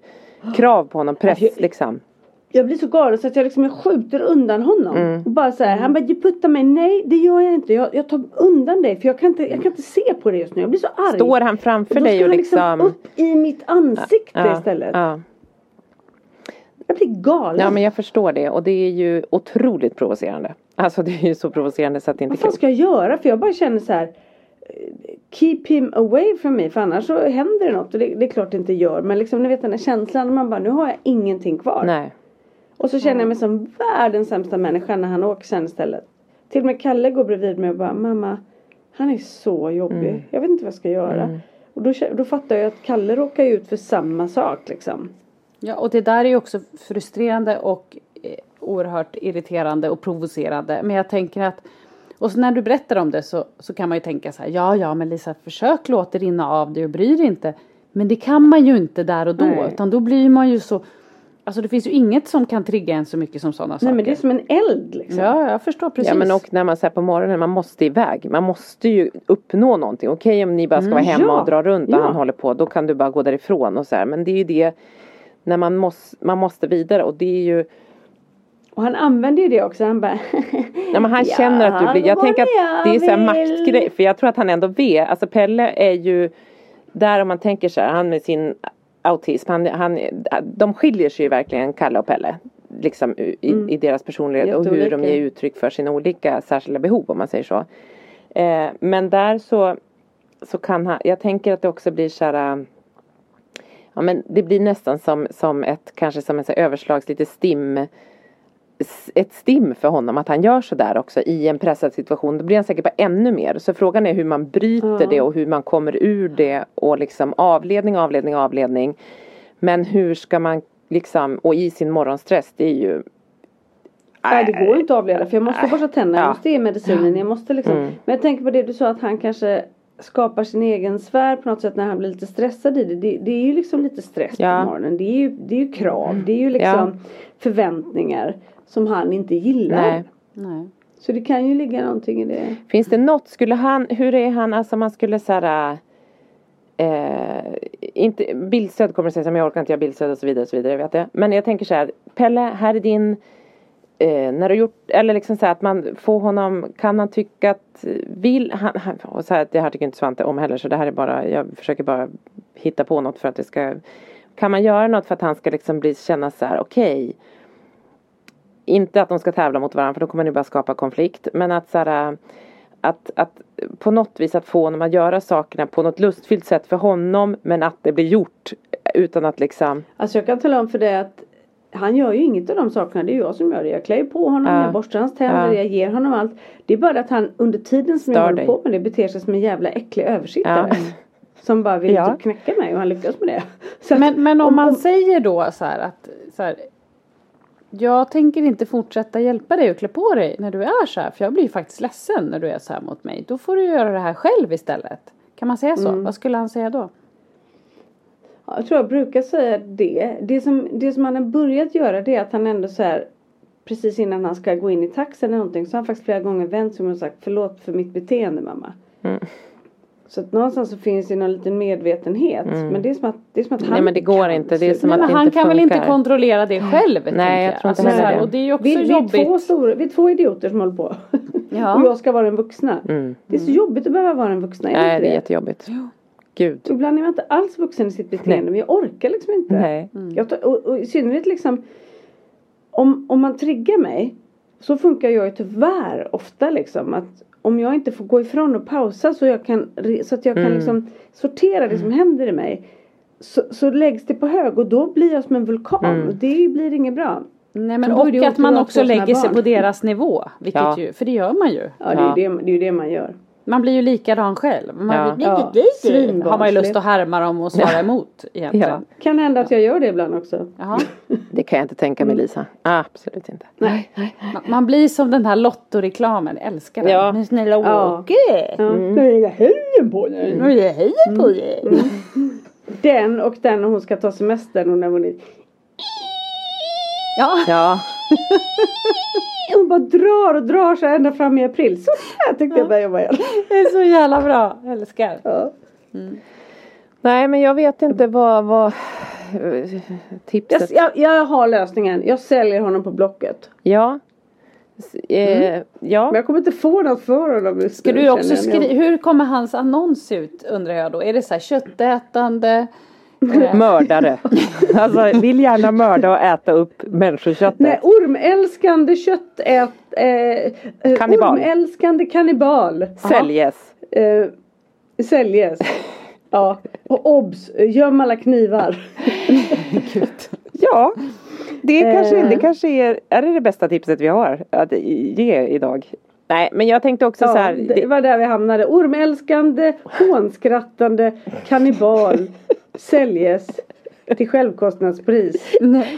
krav på honom. Press liksom. Jag blir så galen så att jag liksom jag skjuter undan honom. Mm. Och bara så här, han bara "Du puttar mig. Nej det gör jag inte. Jag, jag tar undan dig för jag kan, inte, jag kan inte se på det just nu. Jag blir så arg. Står han framför och dig och han liksom. upp i mitt ansikte ja, istället. Ja. Jag blir galen. ja men jag förstår det och det är ju otroligt provocerande. Alltså det är ju så provocerande så att det inte Vad fan ska jag göra? För jag bara känner så här. Keep him away from me. För annars så händer det något. Och det, det är klart det inte gör. Men liksom ni vet den här känslan. Man bara nu har jag ingenting kvar. Nej. Och så känner jag mig som världens sämsta människa när han åker sen istället. Till och med Kalle går bredvid mig och bara mamma. Han är så jobbig. Mm. Jag vet inte vad jag ska göra. Och då, då fattar jag att Kalle råkar ut för samma sak liksom. Ja, och det där är ju också frustrerande och eh, oerhört irriterande och provocerande. Men jag tänker att och när du berättar om det så, så kan man ju tänka så här, ja ja men Lisa försök låta det rinna av dig och bry dig inte. Men det kan man ju inte där och då Nej. utan då blir man ju så Alltså det finns ju inget som kan trigga en så mycket som sådana saker. Nej men det är som en eld liksom. Ja, jag förstår precis. Ja men och när man säger på morgonen, man måste iväg. Man måste ju uppnå någonting. Okej om ni bara ska vara hemma Ja, och dra runt och ja. han håller på. Då kan du bara gå därifrån och så här. Men det är ju det när man måste, man måste vidare och det är ju Och han använder ju det också. Han bara. Ja, men han Ja, känner att du blir, jag tänker att jag det är så här vill. maktgrej. För jag tror att han ändå vet, alltså Pelle är ju där om man tänker så här, han med sin autism, han, han, de skiljer sig ju verkligen Kalle och Pelle. Liksom i, i deras personlighet och hur de ger uttryck för sina olika särskilda behov om man säger så. Eh, men där så, så kan han, jag tänker att det också blir så här Ja men det blir nästan som, som ett, kanske som en överslags lite stim ett stim för honom att han gör sådär också i en pressad situation. Då blir han säkert bara ännu mer. Så frågan är hur man bryter Ja. det och hur man kommer ur det och liksom avledning, avledning, avledning. Men hur ska man liksom, och i sin morgonstress, det är ju Nej det går inte att avleda för jag måste borsta tänderna, jag Ja. måste ge medicinen, jag måste liksom. Mm. Men jag tänker på det du sa att han kanske skapar sin egen sfär på något sätt när han blir lite stressad i det. Det, det är ju liksom lite stress Ja. Mm. på morgonen. Det är ju, det är ju krav, det är ju liksom förväntningar som han inte gillar. Nej. Nej. Så det kan ju ligga någonting i det. Finns det något, skulle han, hur är han, alltså man skulle såhär Eh, inte, bildstöd kommer att säga som jag orkar inte göra bildstöd och så vidare och så vidare, vet jag. Men jag tänker så här, Pelle, här är din eh, när du gjort, eller liksom så att man får honom, kan han tycka att, vill han, han och så här, det här tycker inte Svante om heller så det här är bara, jag försöker bara hitta på något för att det ska, kan man göra något för att han ska liksom bli, känna så här, okej inte att de ska tävla mot varandra för då kommer ni bara skapa konflikt. Men att så här, att, att på något vis att få honom att göra sakerna på något lustfyllt sätt för honom men att det blir gjort utan att liksom Alltså jag kan tala om för dig att han gör ju inget av de sakerna, det är jag som gör det. Jag klär ju på honom, Ja. jag borstar hans tänder, Ja. jag ger honom allt. Det är bara det att han under tiden som Stör jag håller dig. på med det beter sig som en jävla äcklig översittare. Ja. Som bara vill Ja. typ knäcka mig och han lyckas med det. Så att Men, men om man säger då så här att så här, jag tänker inte fortsätta hjälpa dig att klä på dig när du är så här. För jag blir ju faktiskt ledsen när du är så här mot mig. Då får du göra det här själv istället. Kan man säga så? Mm. Vad skulle han säga då? Ja, Jag tror jag brukar säga det. Det som, det som han har börjat göra det är att han ändå så här precis innan han ska gå in i taxen eller någonting så har han faktiskt flera gånger vänt sig om och sagt förlåt för mitt beteende mamma. Mm. Så att någonstans så finns det någon liten medvetenhet. Men det är som att, det är som att han Nej, men det går kan inte. Det är som Nej, att men det han inte kan väl inte funkar. kontrollera det själv? tänker Nej, jag tror inte Alltså, så heller här, det. Och det är ju också vi, vi, är jobbigt. två stora, vi är två idioter som håller på. Ja. och jag ska vara den vuxna. Mm. Det är så jobbigt att behöva vara den vuxna. Är det Nej, det är jättejobbigt. Gud. Ibland är man inte alls vuxen i sitt beteende Nej. men jag orkar liksom inte. Nej. Jag tar, och, och i synnerhet liksom om, om man triggar mig så funkar jag ju tyvärr ofta liksom att om jag inte får gå ifrån och pausa så, jag kan, så att jag kan Mm. liksom sortera det som händer i mig så, så läggs det på hög och då blir jag som en vulkan Mm. och det blir inget bra. Nej, men och att man också lägger sig barn. på deras nivå. Vilket Ja. ju, för det gör man ju. Ja, det. Är ju det, det är det man gör. Man blir ju likadan själv. Man Ja. blir, Ja, har man ju lust att härma dem och svara emot egentligen. Ja. Kan hända att jag gör det ibland också. Jaha. Det kan jag inte tänka mig Lisa. Absolut inte. Nej. Man- Man blir som den här Lotto-reklamen, jag älskar den. Ja. Men snälla. Åke! Ja. Nu är jag helgen på dig. Nu är jag hejar på dig. Den och den när hon ska ta semestern och när hon är Ja. Ja. Hon bara drar och drar sig ända fram i april. Så här tyckte jag började jobba igen. Det är så jävla bra, jag älskar. Ja. Nej, men jag vet inte vad, vad Jag, tipset. jag, jag har lösningen. Jag säljer honom på Blocket. Ja. Eh, ja. Men jag kommer inte få något för honom Ska du också jag. skriva, hur kommer hans annons ut undrar jag då? Är det så här köttätande? Eh, Mördare. alltså vill gärna mörda och äta upp människoköttet. Nej, ormälskande köttät... Eh, eh, Kannibal. Ormälskande kannibal. Säljes. Eh, säljes. Ja. Och obs! Göm alla knivar. Ja. Det Eh. kanske, det kanske är, är det det bästa tipset vi har att ge idag? Nej, men jag tänkte också så Ja, här. det Det, var där vi hamnade. Ormälskande, hånskrattande, kannibal, säljes till självkostnadspris.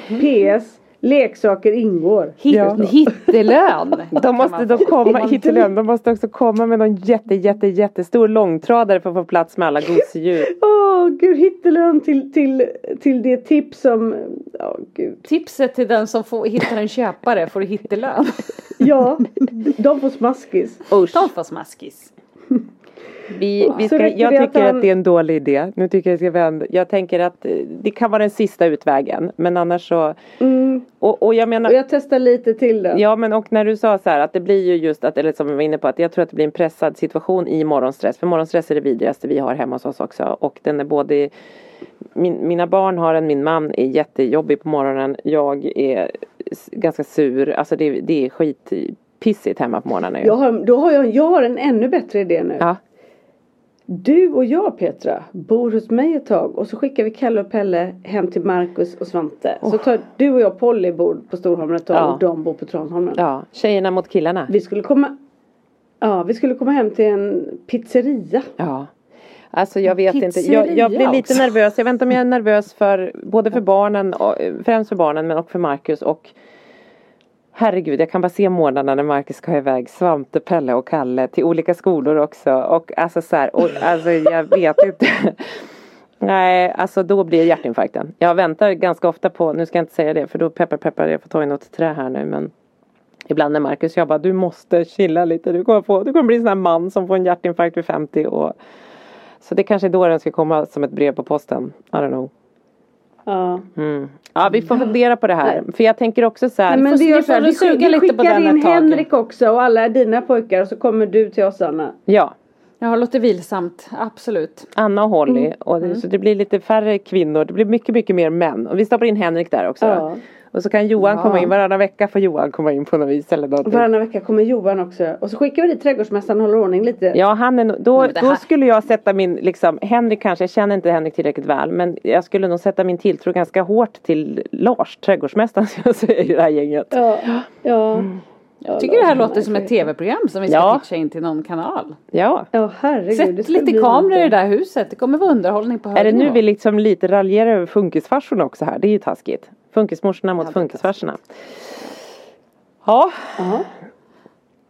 PS, leksaker ingår. Hit, Ja. Hittelön. de måste då komma hit till ön. De måste också komma med någon jätte, jätte, jättestor långtradare för att få plats med alla gosedjur. Åh gud, hittelön till, till, till det tips som... Ja gud. Tipset till den som får, hittar en köpare får hittelön. Ja, de får smaskis. Usch. De får smaskis. Vi, vi ska, jag tycker att det är en dålig idé. Nu tycker jag, ska vända. jag tänker att eh, det kan vara den sista utvägen. Men annars så. Mm. Och, och jag menar. Och jag testar lite till då. Ja men och när du sa så här att det blir ju just att, eller som vi var inne på att jag tror att det blir en pressad situation i morgonstress. För morgonstress är det vidrigaste vi har hemma hos oss också. Och den är både min, mina barn har den, min man är jättejobbig på morgonen. Jag är ganska sur. Alltså det, det är skitpissigt hemma på morgonen. Jag har, då har jag, jag har en ännu bättre idé nu. Ja. Du och jag Petra bor hos mig ett tag och så skickar vi Kalle och Pelle hem till Marcus och Svante. Så tar du och jag Polly bor på Storholmen ett tag Ja. och de bor på Tranholmen. ja, tjejerna mot killarna. Vi skulle komma Ja, vi skulle komma hem till en pizzeria. Ja. Alltså jag vet inte. Jag, jag blir lite nervös. Jag vet inte om jag är nervös för både för barnen, och, främst för barnen men också för Marcus och Herregud, jag kan bara se månaderna när Marcus ska iväg Svante, Pelle och Kalle till olika skolor också. Och alltså så här, och, alltså jag vet inte. Nej, alltså då blir det hjärtinfarkten. Jag väntar ganska ofta på, nu ska jag inte säga det för då peppar peppar jag får ta in något trä här nu men Ibland när Marcus jag bara du måste chilla lite, du kommer, få, du kommer bli en sån här man som får en hjärtinfarkt vid 50 och Så det kanske är då den ska komma som ett brev på posten, I don't know. Ja. Mm. Ja vi får fundera på det här, för jag tänker också så här Nej, men får- gör får så här, vi, vi lite på skickar den in. Henrik också och alla dina pojkar och så kommer du till oss Anna. Ja, Ja, låter vilsamt. Absolut. Anna och Holly och det, så det blir lite färre kvinnor, det blir mycket mycket mer män och vi stoppar in Henrik där också. Ja. Och så kan Johan Ja. komma in, varannan vecka får Johan komma in på något vis eller någonting. Varannan vecka kommer Johan också. Och så skickar vi dit trädgårdsmästaren och håller ordning lite. Ja, han är, då, då skulle jag sätta min, liksom, Henrik kanske, jag känner inte Henrik tillräckligt väl, men jag skulle nog sätta min tilltro ganska hårt till Lars, trädgårdsmästaren som jag säger i det här gänget. Ja. ja. Mm. Ja Jag tycker det här låter som ett tv-program som vi ska Ja. pitcha in till någon kanal. Ja. Ja herregud. det Sätt lite kameror i det där huset. Det kommer vara underhållning på hög Är det nu vi liksom lite raljerar över funkisfarsorna också här? Det är ju taskigt. Funkismorsorna mot Ja, funkisfarsorna. Ja, Ja.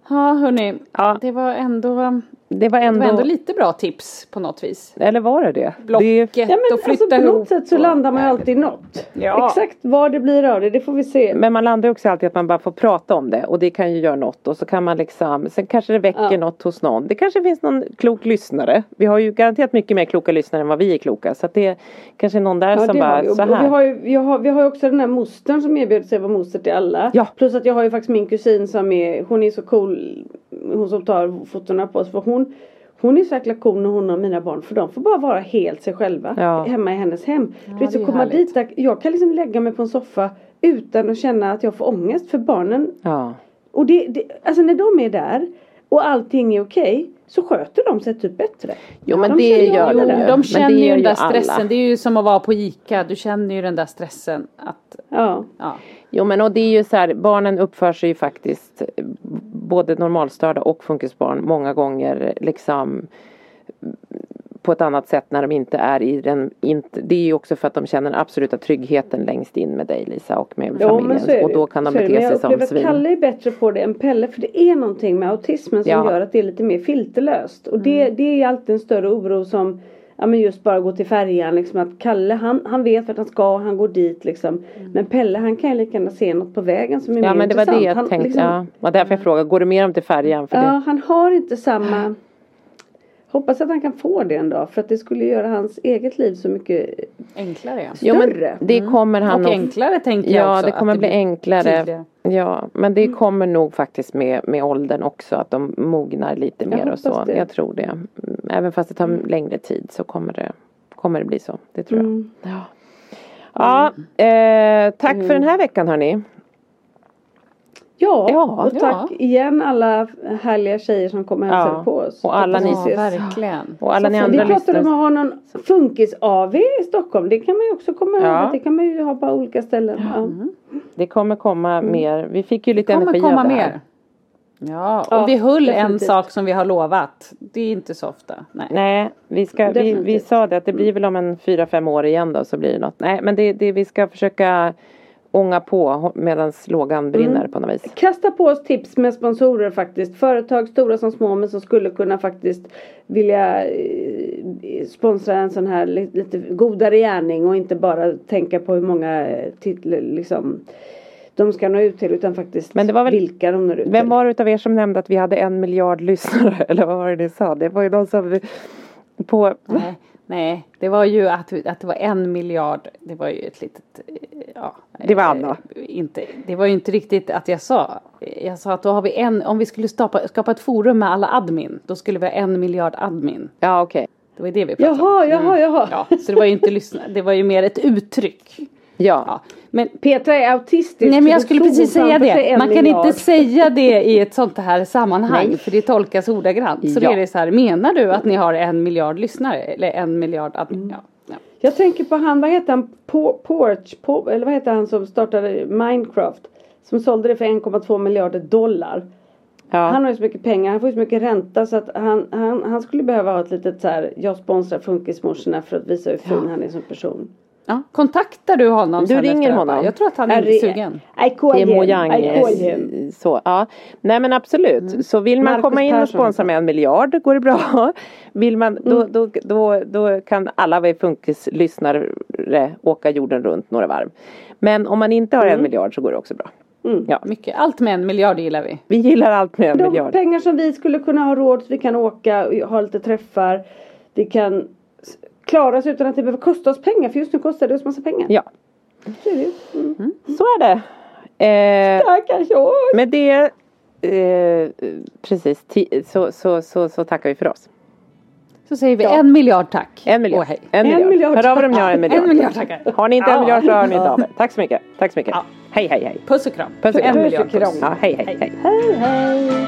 Ja hörni, Ja. det var ändå, det var det var ändå... ändå lite bra tips på något vis. Eller var det det? Blocket det Ja men och alltså flytta på ihop. något sätt så och- landar man ju alltid i något. Ja. Exakt vad det blir av det, det får vi se. men man landar ju också alltid att man bara får prata om det och det kan ju göra något och så kan man liksom Sen kanske det väcker Ja. något hos någon. Det kanske finns någon klok lyssnare. Vi har ju garanterat mycket mer kloka lyssnare än vad vi är kloka så att det kanske är någon där Ja, som bara vi. Och, så och vi här. har ju vi har, vi har ju också den här mostern som erbjuder sig vara moster till alla. Ja. Plus att jag har ju faktiskt min kusin som är, hon är så cool, hon som tar fotona på oss. För hon, hon är så jäkla cool när hon har mina barn för de får bara vara helt sig själva Ja. hemma i hennes hem. du vet så komma dit där, jag kan liksom lägga mig på en soffa utan att känna att jag får ångest för barnen. Ja. Och det, det alltså när de är där och allting är okej så sköter de sig typ bättre. Jo men de det känner gör de det ju. de känner det ju den där alla. stressen. Det är ju som att vara på ICA. Du känner ju den där stressen att, Ja. ja. Jo men och det är ju så här, barnen uppför sig ju faktiskt eh, både normalstörda och funkisbarn många gånger liksom på ett annat sätt när de inte är i den, inte, det är ju också för att de känner den absoluta tryggheten längst in med dig Lisa och med Ja, familjen och då kan de bete sig som Jag upplever svin. att Kalle är bättre på det än Pelle för det är någonting med autismen som Ja. gör att det är lite mer filterlöst. Och det, Mm. det är alltid en större oro som Ja men just bara gå till färjan liksom att Kalle han, han vet vart han ska, han går dit liksom. Men Pelle han kan ju lika gärna se något på vägen som är Mm. Ja mer men det var det intressant. jag han, tänkte, liksom, ja. var därför jag frågade, går du med dem till färjan? För ja, det, han har inte samma Hoppas att han kan få det en dag för att det skulle göra hans eget liv så mycket enklare. Ja. jo, men större. det kommer han Och nog enklare tänker jag Ja också. det kommer att bli enklare. tydligare. Ja men det kommer nog faktiskt med, med åldern också att de mognar lite mer och så. det. Jag tror det. Mm, Även fast det tar längre tid så kommer det, kommer det bli så. Det tror jag. Mm. Ja, ja eh, tack för den här veckan hörni. Ja, Ja, och tack igen alla härliga tjejer som kommer och hälsade Ja, på oss. och alla ni- vi Ja, ses. verkligen. Och alla ni vi andra pratade om att ha någon funkis-AV i Stockholm. Det kan man ju också komma Ja. ihåg. Det kan man ju ha på olika ställen. Ja. Det kommer komma mer. Vi fick ju lite energi komma av det här. mer. Ja, och Ja, vi höll en definitivt. sak som vi har lovat. Det är inte så ofta. Nej. Nej, vi, ska, vi, vi sa det att det blir väl om en fyra, fem år igen då så blir det något. Nej men det, det, vi ska försöka ånga på medan lågan brinner Mm. på något vis. Kasta på oss tips med sponsorer faktiskt. Företag stora som små men som skulle kunna faktiskt vilja eh, sponsra en sån här li- lite godare gärning och inte bara tänka på hur många eh, titlar liksom de ska nå ut till utan faktiskt Men det var väl- vilka de når ut Vem till. var det utav er som nämnde att vi hade en miljard lyssnare? Eller vad var det ni sa? Det var ju någon som på Nej, nej, det var ju att, att det var en miljard. Det var ju ett litet, eh, ja. Det var eh, Anna. Inte, det var ju inte riktigt att jag sa. Jag sa att då har vi en, om vi skulle skapa, skapa ett forum med alla admin. Då skulle vi ha en miljard admin. Ja okej. Det var ju det vi pratade Jaha, om. jaha, jaha. Ja, så det var ju inte lyssna, det var ju mer ett uttryck. Ja. Men Petra är autistisk. Nej men jag skulle det precis säga det. Man kan miljard. inte säga det i ett sånt här sammanhang Nej. för det tolkas ordagrant. Så Ja. då är det så här, menar du att ni har en miljard lyssnare? Eller en miljard admin? Mm. Ja. Ja. Jag tänker på han, vad heter han, Po- Porch, Po- eller vad heter han som startade Minecraft? Som sålde det för 1,2 miljarder dollar. ja. Han har ju så mycket pengar, han får ju så mycket ränta så att han, han, han skulle behöva ha ett litet så här, jag sponsrar funkismorsorna för att visa hur fin han är som person. Ja. Kontaktar du honom Du ringer honom? Jag tror att han är Är- sugen. I call Det är him, Mojang. I call him. Så, ja. Nej men absolut. Så vill man Marcus komma in och sponsra med en miljard går det bra. Vill man då, Mm. då, då, då kan alla vi funkislyssnare åka jorden runt några varv. Men om man inte har Mm. en miljard så går det också bra. Ja. Mycket. Allt med en miljard gillar vi. Vi gillar allt med en De miljard. pengar som vi skulle kunna ha råd, så vi kan åka och ha lite träffar. Vi kan s- klara oss utan att det behöver kosta oss pengar för just nu kostar det oss massa pengar. Ja, Så är det ju. Mm. så är det. Eh, Stackars oss! med det eh, precis så, så, så, så tackar vi för oss. Så säger vi en miljard tack. En miljard. Och hej. En miljard. miljard. Hör av er om ni har en miljard. En miljard tackar. Har ni inte en Ja. miljard så hör ni inte av er. Tack så mycket. Tack så mycket. Ja. Hej hej hej. Puss och kram. Puss och kram. En miljard Puss och kram. puss. Ja, hej hej hej. Hej hej!